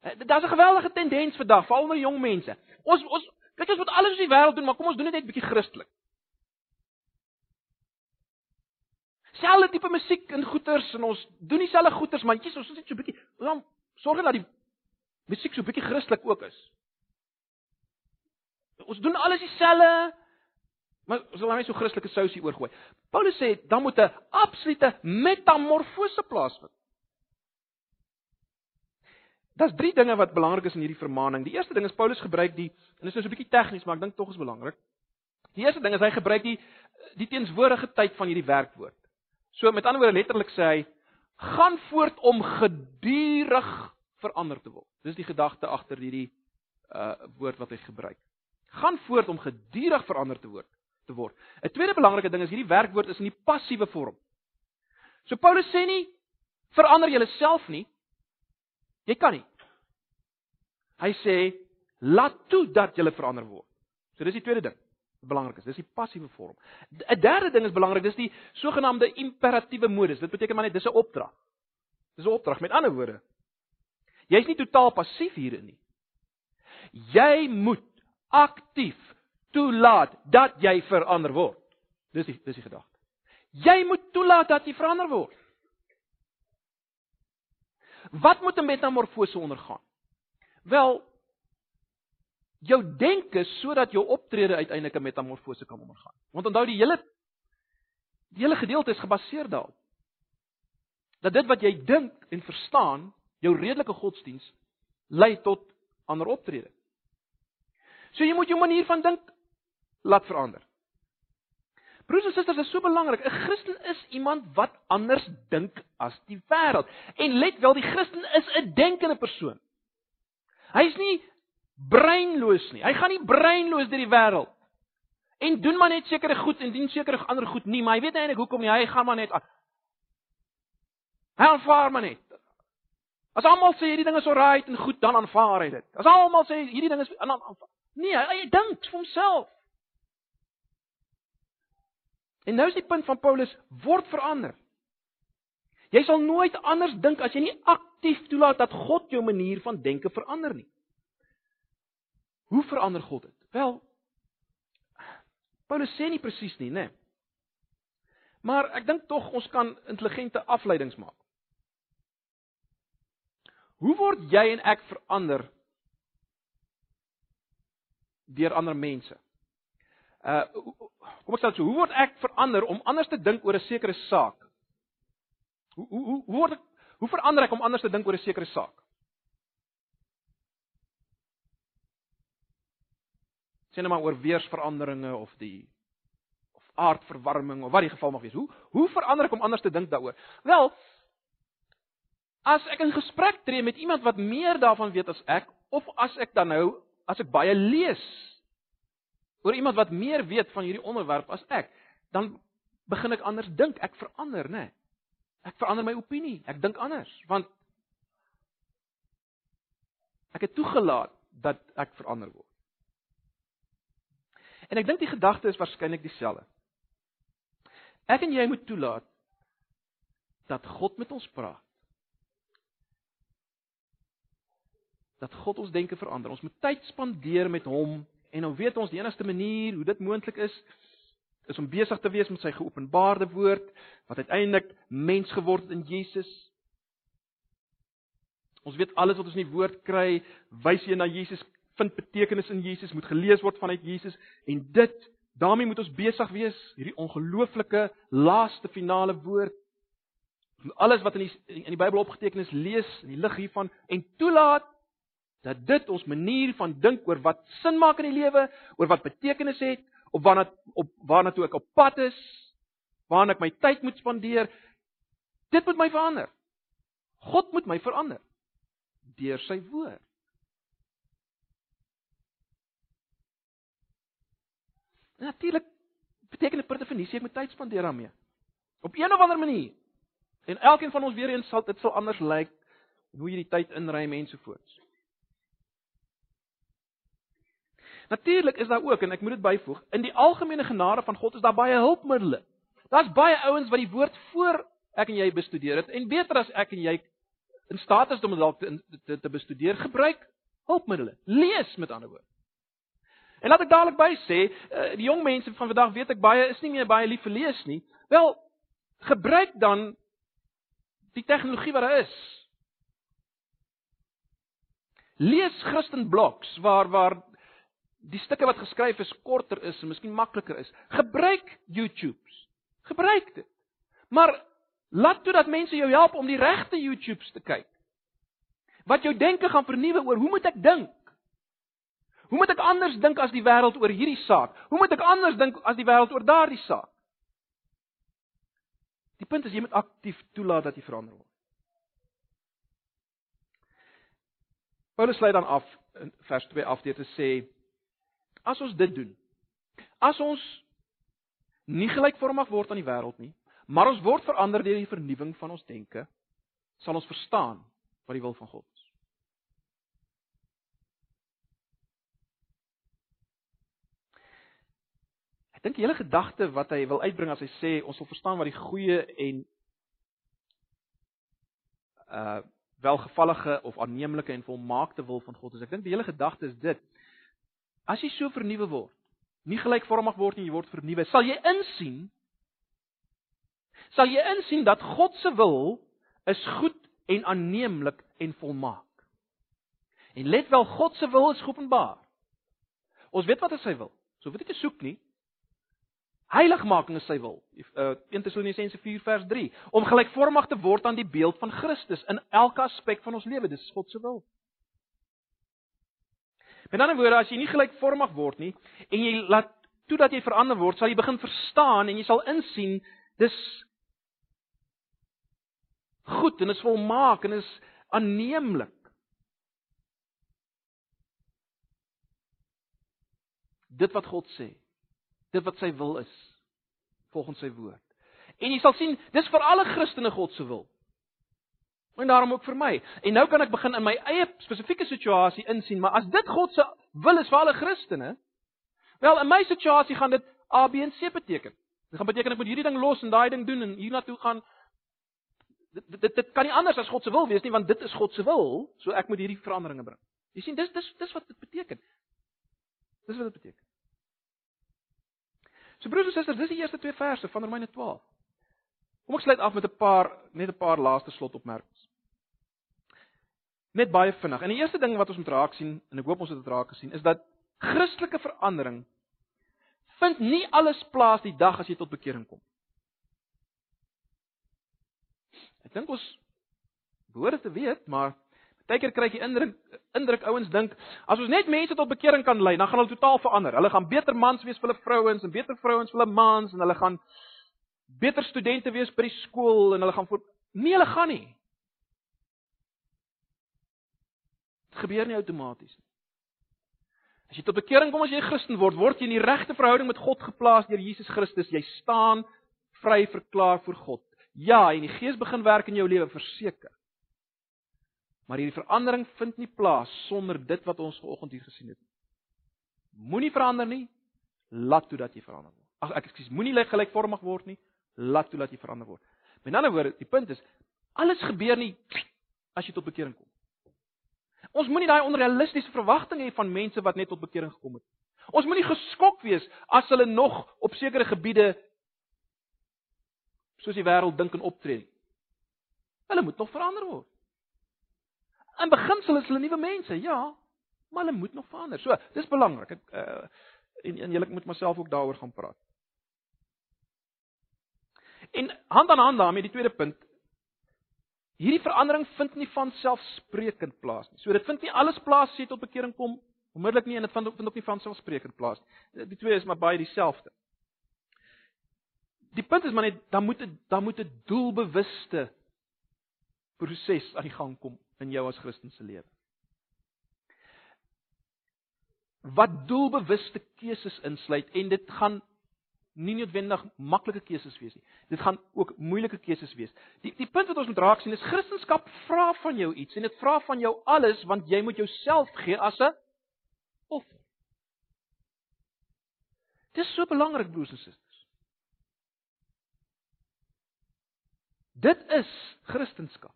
Eh, daar's 'n geweldige tendens vandag, veral onder jong mense. Ons ons kyk ons moet alles wat die wêreld doen, maar kom ons doen dit net bietjie Christelik. Selfde tipe musiek en goeters en ons doen dieselfde goeters, maar jy's ons is net so bietjie, ons sorg dat die musiek so bietjie Christelik ook is ons doen alles dieselfde. Maar ons wil net so Christelike sousie oorgooi. Paulus sê dan moet 'n absolute metamorfose plaasvind. Daar's drie dinge wat belangrik is in hierdie vermaaning. Die eerste ding is Paulus gebruik die en dit is nou so 'n bietjie tegnies, maar ek dink tog is belangrik. Die eerste ding is hy gebruik die die teenswoordige tyd van hierdie werkwoord. So met ander woorde letterlik sê hy gaan voort om gedurig verander te word. Dis die gedagte agter hierdie uh woord wat hy gebruik gaan voort om gedurig verander te word te word. 'n Tweede belangrike ding is hierdie werkwoord is in die passiewe vorm. So Paulus sê nie verander jouself nie. Jy kan nie. Hy sê laat toe dat jy verander word. So dis die tweede ding. Belangrik is, dis die passiewe vorm. 'n Derde ding is belangrik, dis die sogenaamde imperatiewe modus. Dit beteken maar net dis 'n opdrag. Dis 'n opdrag. Met ander woorde, jy's nie totaal passief hierin nie. Jy moet aktief toelaat dat jy verander word. Dis die dis die gedagte. Jy moet toelaat dat jy verander word. Wat moet 'n metamorfose ondergaan? Wel jou denke sodat jou optrede uiteindelik 'n metamorfose kan ondergaan. Want onthou die hele die hele gedeelte is gebaseer daarop dat dit wat jy dink en verstaan, jou redelike godsdiens lei tot ander optrede. So jy moet jou manier van dink laat verander. Broers en susters, dit is so belangrik. 'n Christen is iemand wat anders dink as die wêreld. En let wel, die Christen is 'n denkende persoon. Hy's nie breinloos nie. Hy gaan nie breinloos deur die wêreld en doen maar net sekere goed en dien sekere ander goed nie, maar hy weet eintlik hoekom nie. Hy gaan maar net. Hy aanvaar maar net. As almal sê hierdie ding is alright en goed, dan aanvaar hy dit. As almal sê hierdie ding is dan aanvaar Nee, hy, hy dink vir homself. En nou is die punt van Paulus word verander. Jy sal nooit anders dink as jy nie aktief toelaat dat God jou manier van denke verander nie. Hoe verander God dit? Wel, Paulus sê nie presies nie, né? Nee. Maar ek dink tog ons kan intelligente afleidings maak. Hoe word jy en ek verander deur ander mense. Uh kom ek sê so, hoe word ek verander om anders te dink oor 'n sekere saak? Hoe hoe hoe word ek hoe verander ek om anders te dink oor 'n sekere saak? Sien nou maar oor weersveranderinge of die of aardverwarming of wat die geval mag wees. Hoe hoe verander ek om anders te dink daaroor? Wel, as ek in gesprek tree met iemand wat meer daarvan weet as ek of as ek dan nou as ek baie lees oor iemand wat meer weet van hierdie onderwerp as ek, dan begin ek anders dink, ek verander, né? Nee. Ek verander my opinie, ek dink anders, want ek het toegelaat dat ek verander word. En ek dink die gedagte is waarskynlik dieselfde. Ek en jy moet toelaat dat God met ons praat. Dat God ons denke verander. Ons moet tyd spandeer met hom en nou weet ons die enigste manier hoe dit moontlik is is om besig te wees met sy geopenbaarde woord wat uiteindelik mens geword het in Jesus. Ons weet alles wat ons in die woord kry, wys jy na Jesus, vind betekenis in Jesus, moet gelees word vanuit Jesus en dit daarmee moet ons besig wees, hierdie ongelooflike laaste finale woord. Alles wat in die in die Bybel opgeteken is, lees in die lig hiervan en toelaat dat dit ons manier van dink oor wat sin maak in die lewe, oor wat betekenis het, op waarna op waarna toe ek op pad is, waarna ek my tyd moet spandeer, dit moet my verander. God moet my verander deur sy woord. Natuurlik beteken dit per definisie ek moet tyd spandeer daarmee. Op een of ander manier. En elkeen van ons weer eens sal dit sal anders lyk hoe jy die tyd inruim en so voort. Natuurlik is daar ook en ek moet dit byvoeg, in die algemene genade van God is daar baie hulpmiddels. Daar's baie ouens wat die woord voor ek en jy bestudeer het en beter as ek en jy in staat is om dit dalk te, te te bestudeer, gebruik hulpmiddels. Lees met ander woorde. En laat ek dadelik by sê, eh, die jong mense van vandag weet ek baie is nie meer baie lief vir lees nie. Wel, gebruik dan die tegnologie wat daar is. Lees Christen blogs waar waar die stukke wat geskryf is korter is en miskien makliker is. Gebruik YouTube's. Gebruik dit. Maar laat toe dat mense jou help om die regte YouTube's te kyk. Wat jou denke gaan vernuwe oor hoe moet ek dink? Hoe moet ek anders dink as die wêreld oor hierdie saak? Hoe moet ek anders dink as die wêreld oor daardie saak? Die punt is jy moet aktief toelaat dat jy verander word. Paulus lei dan af in vers 2 af deur te sê as ons dit doen, as ons nie gelykvormig word aan die wêreld nie, maar ons word verander deur die vernuwing van ons denke, sal ons verstaan wat die wil van God is. Ek dink die hele gedagte wat hy wil uitbring as hy sê ons sal verstaan wat die goeie en uh welgevallige of aanneemlike en volmaakte wil van God is. Ek dink die hele gedagte is dit. As jy so vernuwe word, nie gelykvormig word nie, jy word vernuwe, sal jy insien sal jy insien dat God se wil is goed en aanneemlik en volmaak. En let wel, God se wil is openbaar. Ons weet wat is sy wil. So weet ek te soek nie. Heiligmaking is sy wil. Uh 1 Tessalonisense 4 vers 3 om gelykvormig te word aan die beeld van Christus in elke aspek van ons lewe. Dis God se wil. Met ander woorde, as jy nie gelykvormig word nie en jy laat toe dat jy verander word, sal jy begin verstaan en jy sal insien dis goed en is volmaak en is aanneemlik. Dit wat God sê. Dit wat sy wil is volgens sy woord. En jy sal sien, dis vir alle Christene God se wil. En daarom ook vir my. En nou kan ek begin in my eie spesifieke situasie insien, maar as dit God se wil is vir alle Christene, wel in my situasie gaan dit A B en C beteken. Dit gaan beteken ek moet hierdie ding los en daai ding doen en hiernatoe gaan dit, dit dit kan nie anders as God se wil wees nie, want dit is God se wil, so ek moet hierdie veranderinge bring. Jy sien, dis dis dis wat dit beteken. Dis wat dit beteken. So broers en susters, dis die eerste twee verse van Romeine 12. Kom ek sluit af met 'n paar net 'n paar laaste slotopmerkings. Net baie vinnig. En die eerste ding wat ons moet raak sien en ek hoop ons het dit raak gesien is dat Christelike verandering vind nie alles plaas die dag as jy tot bekering kom. Ek dink ons behoort te weet, maar baie keer kry jy indruk indruk ouens dink as ons net mense tot bekering kan lei, dan gaan hulle totaal verander. Hulle gaan beter mans wees vir hulle vrouens en beter vrouens vir hulle mans en hulle gaan beter studente wees by die skool en hulle gaan voor nee, hulle gaan nie. Dit gebeur nie outomaties nie. As jy tot bekering kom as jy 'n Christen word, word jy in die regte verhouding met God geplaas deur Jesus Christus. Jy staan vry verklaar voor God. Ja, en die Gees begin werk in jou lewe verseker. Maar hierdie verandering vind nie plaas sonder dit wat ons vanoggend hier gesien het. Moenie verander nie. Laat toe dat jy verander word. Ag ek ekskuus, moenie gelykvormig word nie. Laat toe dat jy verander word. Met ander woorde, die punt is alles gebeur nie as jy tot bekering kom. Ons moenie daai onrealistiese verwagtinge hê van mense wat net tot bekering gekom het. Ons moenie geskok wees as hulle nog op sekere gebiede soos die wêreld dink en optree. Hulle moet nog verander word. In beginsel is hulle nuwe mense, ja, maar hulle moet nog verander. So, dis belangrik. Ek uh, en en julle moet myself ook daaroor gaan praat. En hand aan hand daarmee die tweede punt. Hierdie verandering vind nie van selfsprekend plaas nie. So dit vind nie alles plaas as jy tot bekering kom onmiddellik nie en dit vind ook vind ook nie van selfsprekend plaas nie. Die twee is maar baie dieselfde. Die punt is maar net dan moet dit dan moet 'n doelbewuste proses aan die gang kom in jou as Christen se lewe. Wat doelbewuste keuses insluit en dit gaan nie noodwendig maklike keuses wees nie. Dit gaan ook moeilike keuses wees. Die die punt wat ons moet raak sien is Christendom vra van jou iets en dit vra van jou alles want jy moet jouself gee as 'n offer. Dit is so belangrik broers en susters. Dit is Christendom.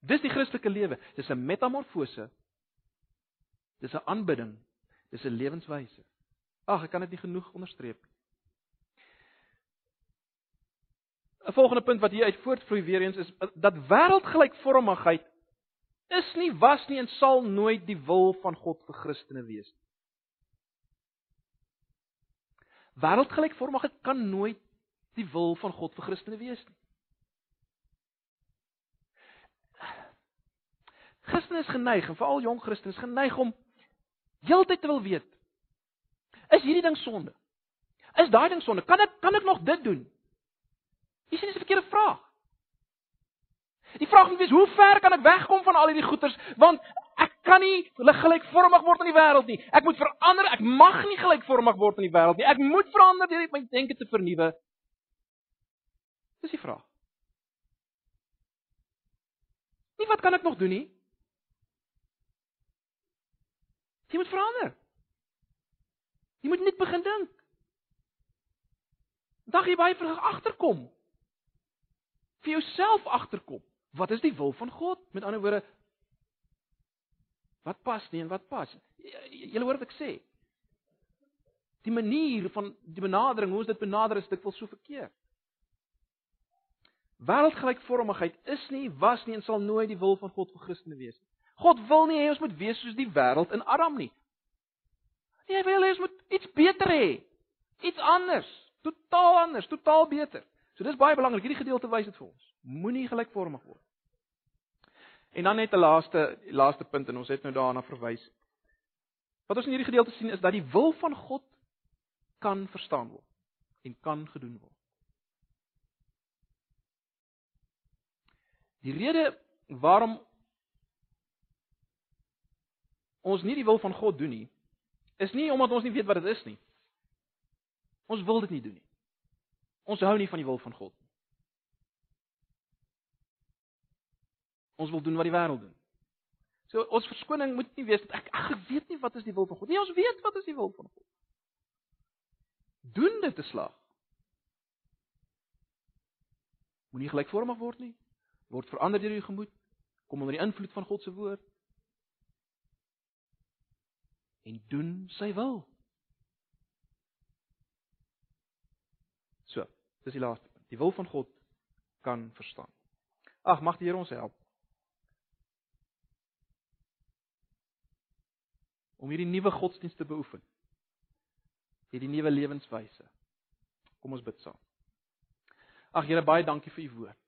Dis die Christelike lewe. Dis 'n metamorfose. Dis 'n aanbidding. Dis 'n lewenswyse. Ag, ek kan dit nie genoeg onderstreep nie. 'n volgende punt wat hier uit voortvloei weer eens is dat wêreldgelykvormigheid is nie was nie en sal nooit die wil van God vir Christene wees nie. Wêreldgelykvormigheid kan nooit die wil van God vir Christene wees nie. Christene is geneig, en veral jong Christene is geneig om heeltyd te wil weet. Is hierdie ding sonde? Is daai ding sonde? Kan ek kan ek nog dit doen? Dis nie 'n verkeerde vraag. Die vraag moet wees, hoe ver kan ek wegkom van al hierdie goeters? Want ek kan nie gelykvormig word in die wêreld nie. Ek moet verander. Ek mag nie gelykvormig word in die wêreld nie. Ek moet verander deur my denke te vernuwe. Dis die vraag. Nie wat kan ek nog doen nie? Jy moet verander. Jy moet net begin dink. Dag jy baie vir agterkom vir jouself agterkom. Wat is die wil van God? Met ander woorde wat pas nie en wat pas? Julle hoor wat ek sê. Die manier van die benadering, hoe ons dit benader is dikwels so verkeerd. Wêreldgelykvormigheid is nie, was nie en sal nooit die wil van God vir Christene wees nie. God wil nie hê ons moet wees soos die wêreld in Adam nie. Nee, hy wil hê ons moet iets beter hê. Iets anders, totaal anders, totaal beter. So dis baie belangrik. Hierdie gedeelte wys dit vir ons. Moenie gelykvormig word. En dan net 'n laaste laaste punt en ons het nou daarna verwys. Wat ons in hierdie gedeelte sien is dat die wil van God kan verstaan word en kan gedoen word. Die rede waarom ons nie die wil van God doen nie, is nie omdat ons nie weet wat dit is nie. Ons wil dit nie doen nie. Ons hou nie van die wil van God nie. Ons wil doen wat die wêreld doen. So ons verskoning moet nie wees dat ek ek weet nie wat is die wil van God. Nee, ons weet wat is die wil van God. Doen dit te slag. Moenie gelykvormig word nie. Word verander deur jou gemoed. Kom onder die invloed van God se woord. En doen sy wil. Dis die laaste punt. Die wil van God kan verstaan. Ag, mag die Here ons help. Om hierdie nuwe godsdienst te beoefen. Hierdie nuwe lewenswyse. Kom ons bid saam. Ag Here, baie dankie vir u woord.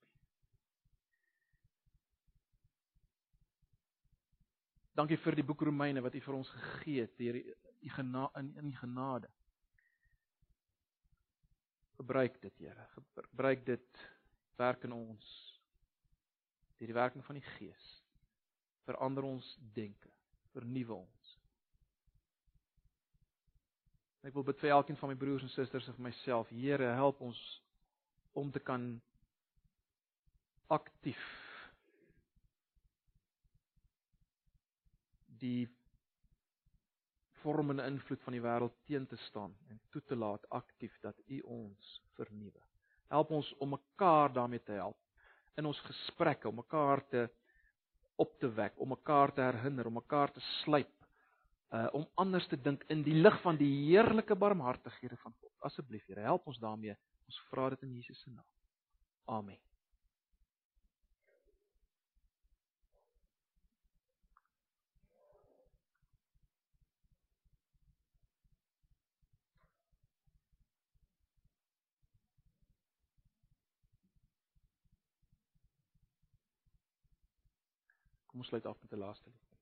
Dankie vir die boek Romeine wat u vir ons gegee het deur u genade in in genade gebruik dit, Here. Gebruik dit werk in ons deur die werking van die Gees. Verander ons denke, vernuwe ons. Ek wil bid vir elkeen van my broers en susters en vir myself. Here, help ons om te kan aktief die vormende invloed van die wêreld teen te staan en toe te laat aktief dat U ons vernuwe. Help ons om mekaar daarmee te help in ons gesprekke om mekaar te op te wek, om mekaar te herinner, om mekaar te slyp, uh om anders te dink in die lig van die heerlike barmhartighede van God. Asseblief, Here, help ons daarmee. Ons vra dit in Jesus se naam. Amen. Kom ons sluit af met 'n laaste lied.